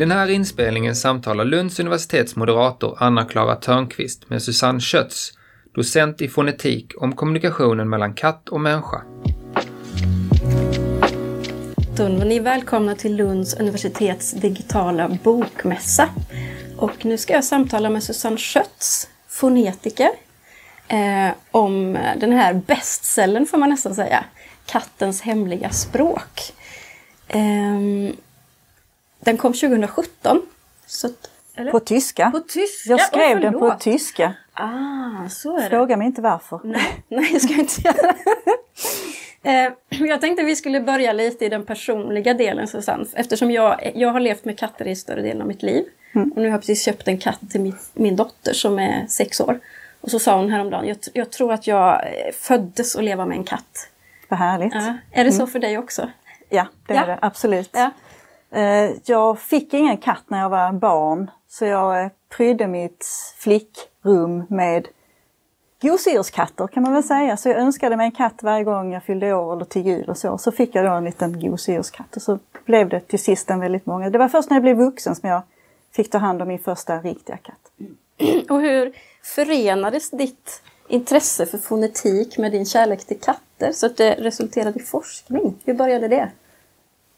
den här inspelningen samtalar Lunds universitets moderator Anna-Klara Törnqvist med Susanne Schötz, docent i fonetik om kommunikationen mellan katt och människa. Ni är välkomna till Lunds universitets digitala bokmässa. Och nu ska jag samtala med Susanne Schötz, fonetiker, eh, om den här bestsellern får man nästan säga, Kattens hemliga språk. Eh, den kom 2017. Så, på tyska. På tyska? Jag skrev oh, den på tyska. Ah, så är det. Fråga mig inte varför. Nej, nej det ska jag inte göra. Eh, jag tänkte vi skulle börja lite i den personliga delen Susanne. Eftersom jag, jag har levt med katter i större delen av mitt liv. Mm. Och nu har jag precis köpt en katt till min, min dotter som är sex år. Och så sa hon häromdagen, jag, jag tror att jag eh, föddes att leva med en katt. Vad härligt. Ja. Är det så mm. för dig också? Ja, det ja. är det absolut. Ja. Eh, jag fick ingen katt när jag var barn så jag eh, prydde mitt flickrum med gosedjurskatter kan man väl säga. Så jag önskade mig en katt varje gång jag fyllde år eller till jul och så. Så fick jag då en liten gosedjurskatt och så blev det till sist en väldigt många. Det var först när jag blev vuxen som jag fick ta hand om min första riktiga katt. Och hur förenades ditt intresse för fonetik med din kärlek till katter så att det resulterade i forskning? Hur började det?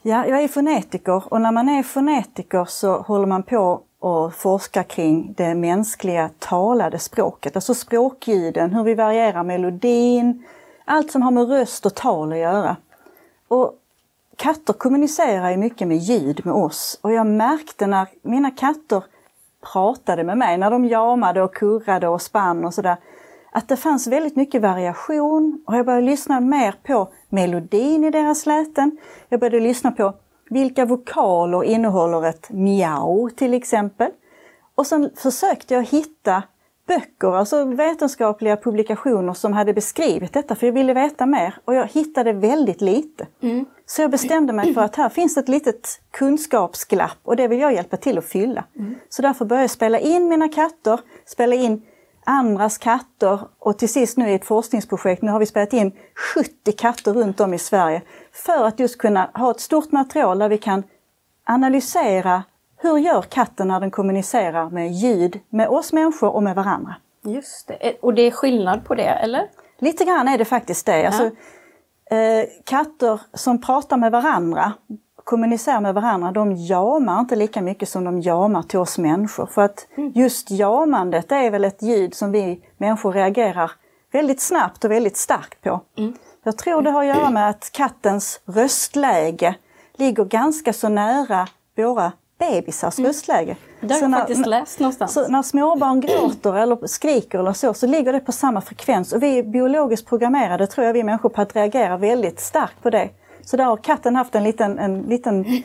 Ja, jag är fonetiker och när man är fonetiker så håller man på och forskar kring det mänskliga talade språket, alltså språkljuden, hur vi varierar melodin, allt som har med röst och tal att göra. Och katter kommunicerar ju mycket med ljud med oss och jag märkte när mina katter pratade med mig, när de jamade och kurrade och spann och sådär, att det fanns väldigt mycket variation och jag började lyssna mer på melodin i deras läten. Jag började lyssna på vilka vokaler innehåller ett miau till exempel? Och sen försökte jag hitta böcker, alltså vetenskapliga publikationer som hade beskrivit detta, för jag ville veta mer. Och jag hittade väldigt lite. Mm. Så jag bestämde mig för att här finns ett litet kunskapsglapp och det vill jag hjälpa till att fylla. Mm. Så därför började jag spela in mina katter, spela in andras katter och till sist nu i ett forskningsprojekt, nu har vi spelat in 70 katter runt om i Sverige för att just kunna ha ett stort material där vi kan analysera hur gör katten när den kommunicerar med ljud med oss människor och med varandra. Just det, eh, och det är skillnad på det eller? Lite grann är det faktiskt det. Ja. Alltså, eh, katter som pratar med varandra kommunicerar med varandra, de jamar inte lika mycket som de jamar till oss människor. För att mm. just jamandet är väl ett ljud som vi människor reagerar väldigt snabbt och väldigt starkt på. Mm. Jag tror det har att göra med att kattens röstläge ligger ganska så nära våra bebisars mm. röstläge. Det har jag faktiskt läst någonstans. Så när småbarn gråter eller skriker eller så, så ligger det på samma frekvens. Och vi är biologiskt programmerade, tror jag, vi människor på att reagera väldigt starkt på det. Så där har katten haft en liten, en liten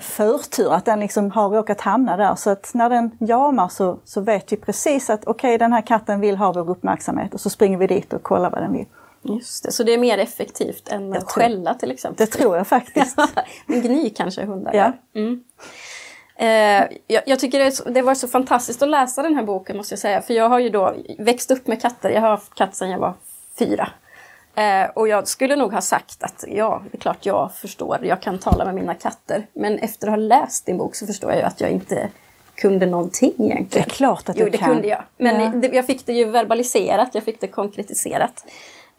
förtur, att den liksom har råkat hamna där. Så att när den jamar så, så vet vi precis att okej, okay, den här katten vill ha vår uppmärksamhet och så springer vi dit och kollar vad den vill. Just det, så det är mer effektivt än att skälla till exempel? Det tror jag faktiskt. Men gny kanske hundar ja. Mm. Eh, jag, jag, tycker det, det var så fantastiskt att läsa den här boken måste jag säga. För jag har ju då växt upp med katter. Jag har haft katt sedan jag var fyra. Eh, och jag skulle nog ha sagt att ja, det är klart jag förstår, jag kan tala med mina katter. Men efter att ha läst din bok så förstår jag ju att jag inte kunde någonting egentligen. Det är klart att du jo, det kan. kunde jag. Men ja. det, jag fick det ju verbaliserat, jag fick det konkretiserat.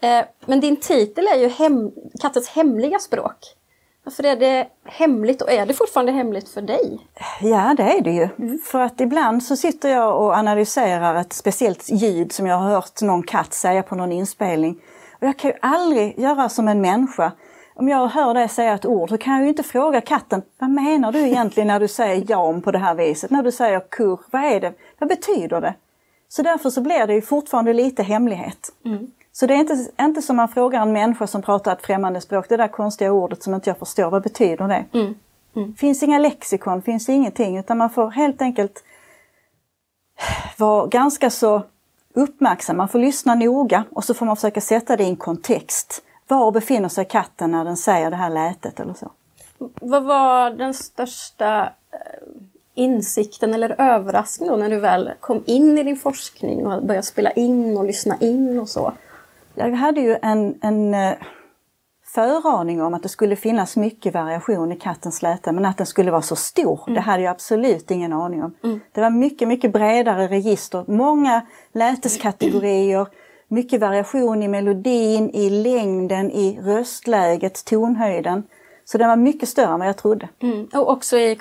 Eh, men din titel är ju hem, Kattens hemliga språk. Varför är det hemligt och är det fortfarande hemligt för dig? Ja det är det ju. Mm. För att ibland så sitter jag och analyserar ett speciellt ljud som jag har hört någon katt säga på någon inspelning. Och jag kan ju aldrig göra som en människa. Om jag hör dig säga ett ord så kan jag ju inte fråga katten, vad menar du egentligen när du säger jam på det här viset? När du säger kurr, vad är det? Vad betyder det? Så därför så blir det ju fortfarande lite hemlighet. Mm. Så det är inte, inte som man frågar en människa som pratar ett främmande språk, det där konstiga ordet som inte jag förstår, vad betyder det? Mm. Mm. finns inga lexikon, finns ingenting, utan man får helt enkelt vara ganska så uppmärksam, man får lyssna noga och så får man försöka sätta det i en kontext. Var befinner sig katten när den säger det här lätet eller så? Vad var den största eh, insikten eller överraskningen när du väl kom in i din forskning och började spela in och lyssna in och så? Jag hade ju en, en eh, föraning om att det skulle finnas mycket variation i kattens läte men att den skulle vara så stor, mm. det hade jag absolut ingen aning om. Mm. Det var mycket, mycket bredare register, många läteskategorier, mycket variation i melodin, i längden, i röstläget, tonhöjden. Så den var mycket större än vad jag trodde. Mm. Och också i,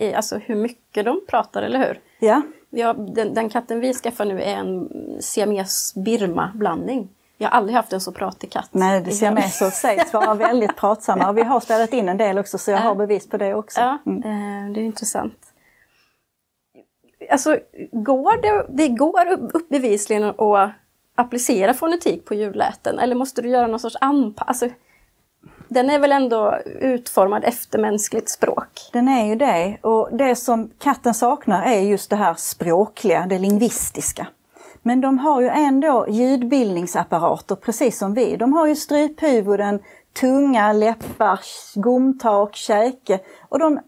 i alltså hur mycket de pratar, eller hur? Ja. ja den, den katten vi skaffar nu är en siames-birma-blandning. Jag har aldrig haft en så pratig katt. Nej, det siameser sägs vara väldigt pratsamma och vi har spelat in en del också så jag har bevis på det också. Ja, mm. Eh, det är intressant. Alltså, går det, det går upp bevisligen att applicera fonetik på ljudläten eller måste du göra någon sorts anpassning? Alltså, den är väl ändå utformad efter mänskligt språk? Den är ju det och det som katten saknar är just det här språkliga, det lingvistiska. Men de har ju ändå ljudbildningsapparater precis som vi. De har ju stryphuvuden, tunga, läppar, gomtak, käke och de,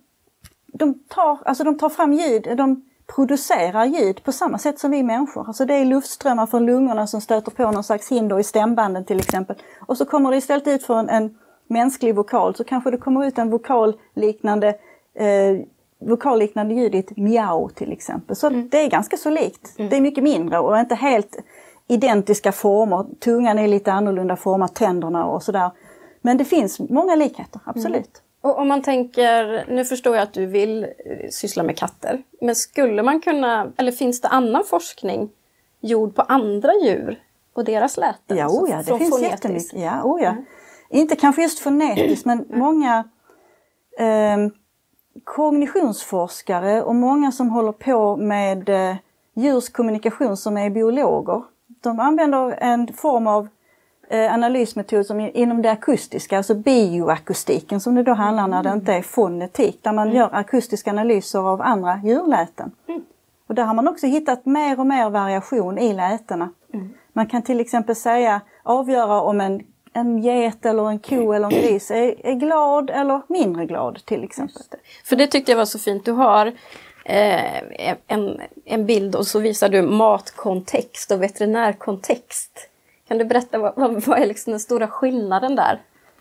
de, tar, alltså de tar fram ljud, de producerar ljud på samma sätt som vi människor. Alltså det är luftströmmar från lungorna som stöter på någon slags hinder i stämbanden till exempel. Och så kommer det istället ut från en mänsklig vokal så kanske det kommer ut en vokalliknande eh, vokalliknande ljud i ett miau till exempel. Så mm. det är ganska så likt. Mm. Det är mycket mindre och inte helt identiska former. Tungan är lite annorlunda formad, tänderna och sådär. Men det finns många likheter, absolut. Mm. Och om man tänker, nu förstår jag att du vill eh, syssla med katter, men skulle man kunna, eller finns det annan forskning gjord på andra djur och deras läten? Ja, oh ja det finns fonetisk. jättemycket. Ja, oh ja. Mm. Inte kanske just fonetiskt men mm. många eh, kognitionsforskare och många som håller på med eh, djurs kommunikation som är biologer. De använder en form av eh, analysmetod som inom det akustiska, alltså bioakustiken som det då handlar när det inte är fonetik, där man mm. gör akustiska analyser av andra djurläten. Mm. Och där har man också hittat mer och mer variation i lätena. Mm. Man kan till exempel säga, avgöra om en en get eller en ko eller en gris är, är glad eller mindre glad till exempel. För det tyckte jag var så fint. Du har eh, en, en bild och så visar du matkontext och veterinärkontext. Kan du berätta vad, vad, vad är liksom den stora skillnaden där?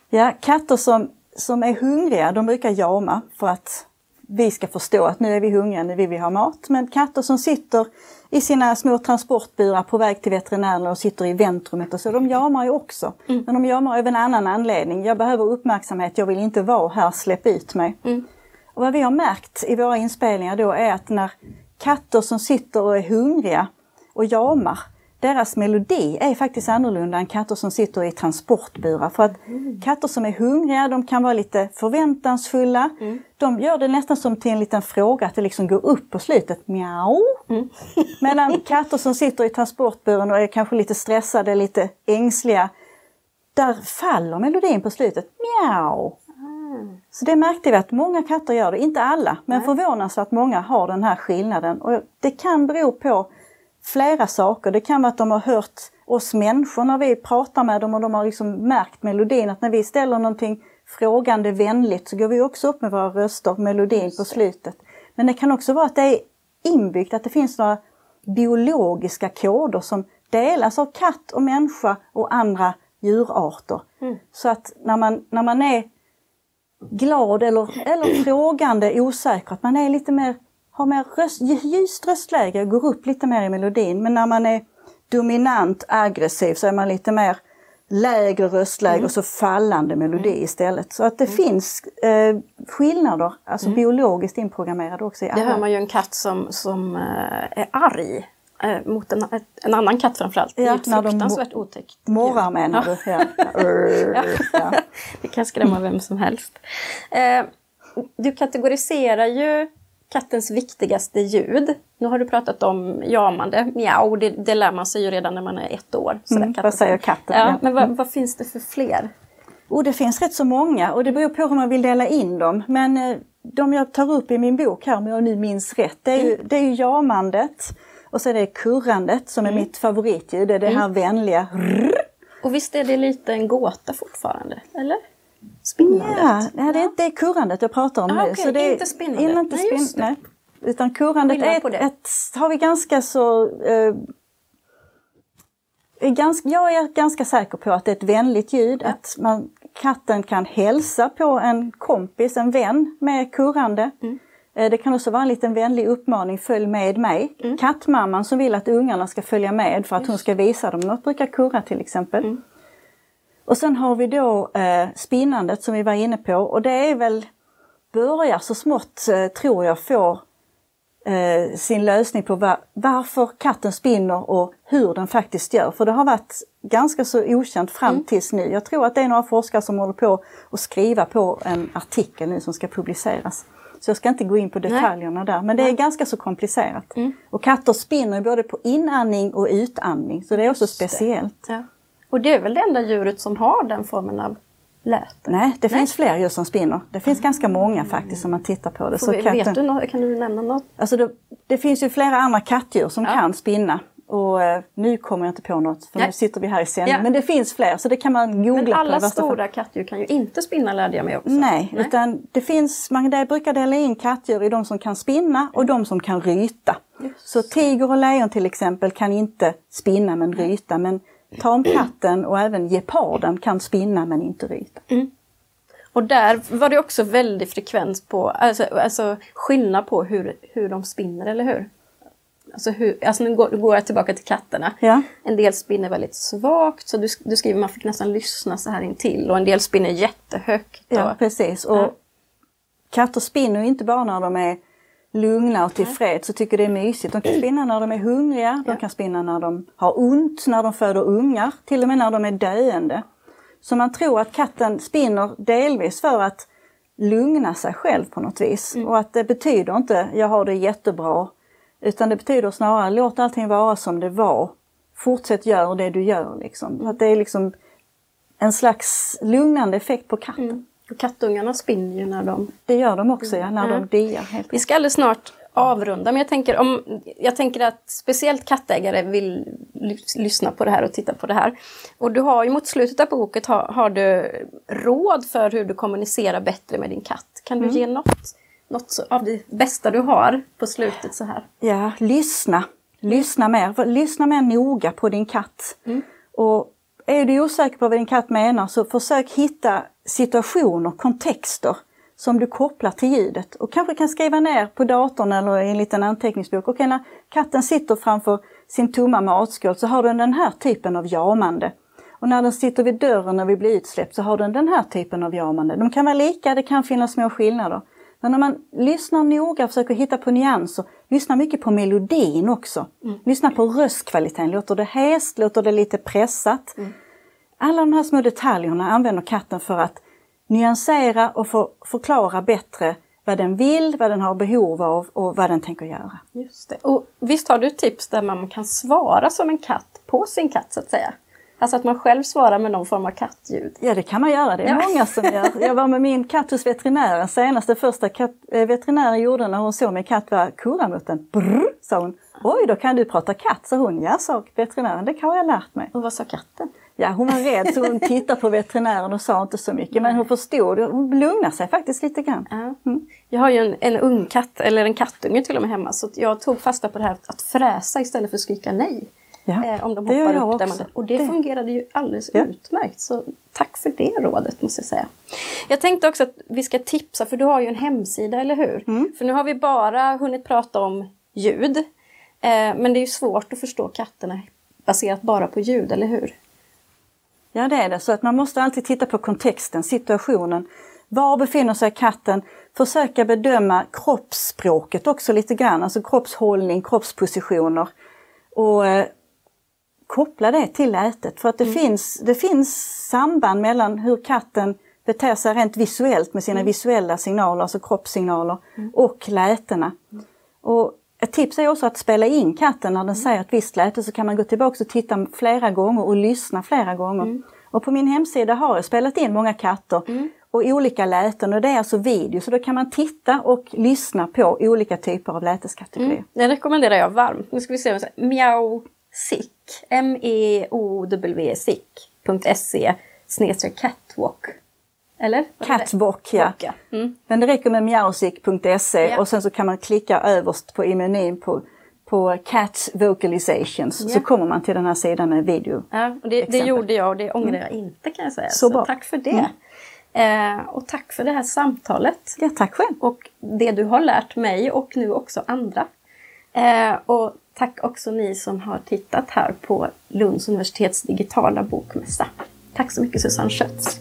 Ja, katter som, som är hungriga de brukar jama för att vi ska förstå att nu är vi hungriga, nu vill vi ha mat. Men katter som sitter i sina små transportburar på väg till veterinären och sitter i väntrummet och så, de jamar ju också. Mm. Men de jamar av en annan anledning. Jag behöver uppmärksamhet, jag vill inte vara här, släpp ut mig. Mm. Och vad vi har märkt i våra inspelningar då är att när katter som sitter och är hungriga och jamar, deras melodi är faktiskt annorlunda än katter som sitter i transportburar. För att mm. katter som är hungriga, de kan vara lite förväntansfulla. Mm. De gör det nästan som till en liten fråga, att det liksom går upp på slutet, miau. Mm. Medan katter som sitter i transportburen och är kanske lite stressade, lite ängsliga, där faller melodin på slutet, miau. Mm. Så det märkte vi att många katter gör det, inte alla, men förvånansvärt många har den här skillnaden. Och det kan bero på flera saker. Det kan vara att de har hört oss människor när vi pratar med dem och de har liksom märkt melodin att när vi ställer någonting frågande vänligt så går vi också upp med våra röster, melodin på slutet. Men det kan också vara att det är inbyggt, att det finns några biologiska koder som delas av katt och människa och andra djurarter. Mm. Så att när man, när man är glad eller, eller frågande, osäker, att man är lite mer har mer röst, ljust röstläge, går upp lite mer i melodin. Men när man är dominant, aggressiv så är man lite mer lägre röstläge mm. och så fallande melodi mm. istället. Så att det mm. finns eh, skillnader, alltså mm. biologiskt inprogrammerade också i alla. Det hör man ju en katt som, som eh, är arg eh, mot en, en, annan katt framförallt. Ja, det är ett fruktansvärt de otäckt Morrar menar du? Ja. ja. ja. Det kan skrämma vem som helst. Eh, du kategoriserar ju kattens viktigaste ljud. Nu har du pratat om jamande, mjau, det, det lär man sig ju redan när man är ett år. mm, vad säger katten? Ja, men vad, vad, finns det för fler? Oh, det finns rätt så många och det beror på hur man vill dela in dem. Men eh, de jag tar upp i min bok här, om jag nu minns rätt, det är ju, mm. det är ju jamandet och så är det kurrandet som är mm. mitt favoritljud, det är det här mm. vänliga rrr. Och visst är det lite en gåta fortfarande, eller? Spinnandet? Ja, nej, det är inte kurrandet jag pratar om ah, nu. Okay, så det är, inte spinnandet? Inte spin, nej, nej. Utan kurrandet är ett, ett, har vi ganska så... Eh, ganska, jag är ganska säker på att det är ett vänligt ljud, ja. att man katten kan hälsa på en kompis, en vän med kurrande. Mm. Eh, det kan också vara en liten vänlig uppmaning, följ med mig. Mm. Kattmamman som vill att ungarna ska följa med för att hon ska visa dem något, brukar kurra till exempel. Mm. Och sen har vi då eh, spinnandet som vi var inne på och det är väl, börjar så smått eh, tror jag få eh, sin lösning på var, varför katten spinner och hur den faktiskt gör. För det har varit ganska så okänt fram mm. tills nu. Jag tror att det är några forskare som håller på att skriva på en artikel nu som ska publiceras. Så jag ska inte gå in på detaljerna Nej. där, men det är ganska så komplicerat. Mm. Och katter spinner både på inandning och utandning, så det är också speciellt. Ja. Och det är väl det enda djuret som har den formen av läte? Nej, det Nej. finns fler djur som spinner. Det finns ganska många faktiskt om man tittar på det. Så vi, katten, vet du något, kan du nämna något? Alltså det, det finns ju flera andra kattdjur som ja. kan spinna. Och eh, nu kommer jag inte på något för Nej. nu sitter vi här i sändning. Ja. Men det finns fler så det kan man googla Men alla på. stora kattdjur kan ju inte spinna lärde jag mig också. Nej, Nej. utan det finns, man brukar dela in kattdjur i de som kan spinna och de som kan ryta. Just. Så tiger och lejon till exempel kan inte spinna men ryta. Men tamkatten och även geparden kan spinna men inte ryta. Mm. Och där var det också väldigt frekvens på, alltså, alltså skillnad på hur, hur de spinner, eller hur? Alltså, hur, alltså nu går, går jag tillbaka till katterna. Ja. En del spinner väldigt svagt, så du, du skriver man fick nästan lyssna så här intill och en del spinner jättehögt. Ja, precis. Och ja. Katter spinner inte bara när de är lugna och tillfreds och tycker det är mysigt. De kan spinna när de är hungriga, de kan spinna när de har ont, när de föder ungar, till och med när de är döende. Så man tror att katten spinner delvis för att lugna sig själv på något vis. Mm. Och att det betyder inte jag har det jättebra, utan det betyder snarare låt allting vara som det var. Fortsätt gör det du gör liksom. Att det är liksom en slags lugnande effekt på katten. Mm. Och kattungarna spinner ju när de... Det gör de också ja, när mm. de diar. Vi ska alldeles snart avrunda men jag tänker, om, jag tänker att speciellt kattägare vill lyssna på det här och titta på det här. Och du har ju mot slutet av boken har, har du råd för hur du kommunicerar bättre med din katt. Kan du mm. ge något, något av det bästa du har på slutet så här? Ja, lyssna. Lyssna mer. Lyssna mer noga på din katt. Mm. Och är du osäker på vad din katt menar så försök hitta situationer, kontexter som du kopplar till ljudet och kanske kan skriva ner på datorn eller i en liten anteckningsbok. Okej, när katten sitter framför sin tomma matskål så har den den här typen av jamande. Och när den sitter vid dörren när vi blir utsläppt så har den den här typen av jamande. De kan vara lika, det kan finnas små skillnader. Men om man lyssnar noga och försöker hitta på nyanser, lyssna mycket på melodin också. Mm. Lyssna på röstkvaliteten, låter det häst, låter det lite pressat? Mm. Alla de här små detaljerna använder katten för att nyansera och för, förklara bättre vad den vill, vad den har behov av och vad den tänker göra. Just det. Och visst har du tips där man kan svara som en katt på sin katt så att säga? Alltså att man själv svarar med någon form av kattljud. Ja det kan man göra, det är ja. många som gör. Jag var med min katt hos veterinären senast. Det första katt, eh, veterinären gjorde när hon såg min katt var kurramutten. Brr, sa hon. Oj, då kan du prata katt, sa hon. Ja, sa veterinären, det har jag lärt mig. Och vad sa katten? Ja, hon var rädd så hon tittade på veterinären och sa inte så mycket. Men hon förstod, hon lugnade sig faktiskt lite grann. Mm. Jag har ju en, en ung katt, eller en kattunge till och med hemma. Så jag tog fasta på det här att fräsa istället för att skrika nej. Ja, eh, om de hoppar upp där man, Och det, det, fungerade ju alldeles ja. utmärkt. Så tack för det rådet måste jag säga. Jag tänkte också att vi ska tipsa, för du har ju en hemsida, eller hur? Mm. För nu har vi bara hunnit prata om ljud. Eh, men det är ju svårt att förstå katterna baserat bara på ljud, eller hur? Ja det är det, så att man måste alltid titta på kontexten, situationen. Var befinner sig katten? Försöka bedöma kroppsspråket också lite grann, alltså kroppshållning, kroppspositioner. Och eh, koppla det till lätet för att det, mm. finns, det finns samband mellan hur katten beter sig rent visuellt med sina mm. visuella signaler, alltså kroppssignaler, mm. och lätena. Och ett tips är också att spela in katten när den mm. säger ett visst läte så kan man gå tillbaka och titta flera gånger och lyssna flera gånger. Mm. Och på min hemsida har jag spelat in många katter mm. och olika läten och det är alltså video så då kan man titta och lyssna på olika typer av läteskategorier. Mm. Det rekommenderar jag varmt. Nu ska vi se, Miao Sick, M-E-O-W Sick.se snedstreck catwalk. Eller? Catwalk, ja. Mm. Men det räcker med mjausik.se ja. och sen så kan man klicka överst på i menyn på på Cats Vocalizations yeah. så kommer man till den här sidan med video. Ja, och det, det gjorde jag och det ångrar jag mm. inte kan jag säga. Så, så tack för det. Mm. Eh, och tack för det här samtalet. Ja, tack själv. Och det du har lärt mig och nu också andra. Eh, och tack också ni som har tittat här på Lunds universitets digitala bokmässa. Tack så mycket Susanne Schötz.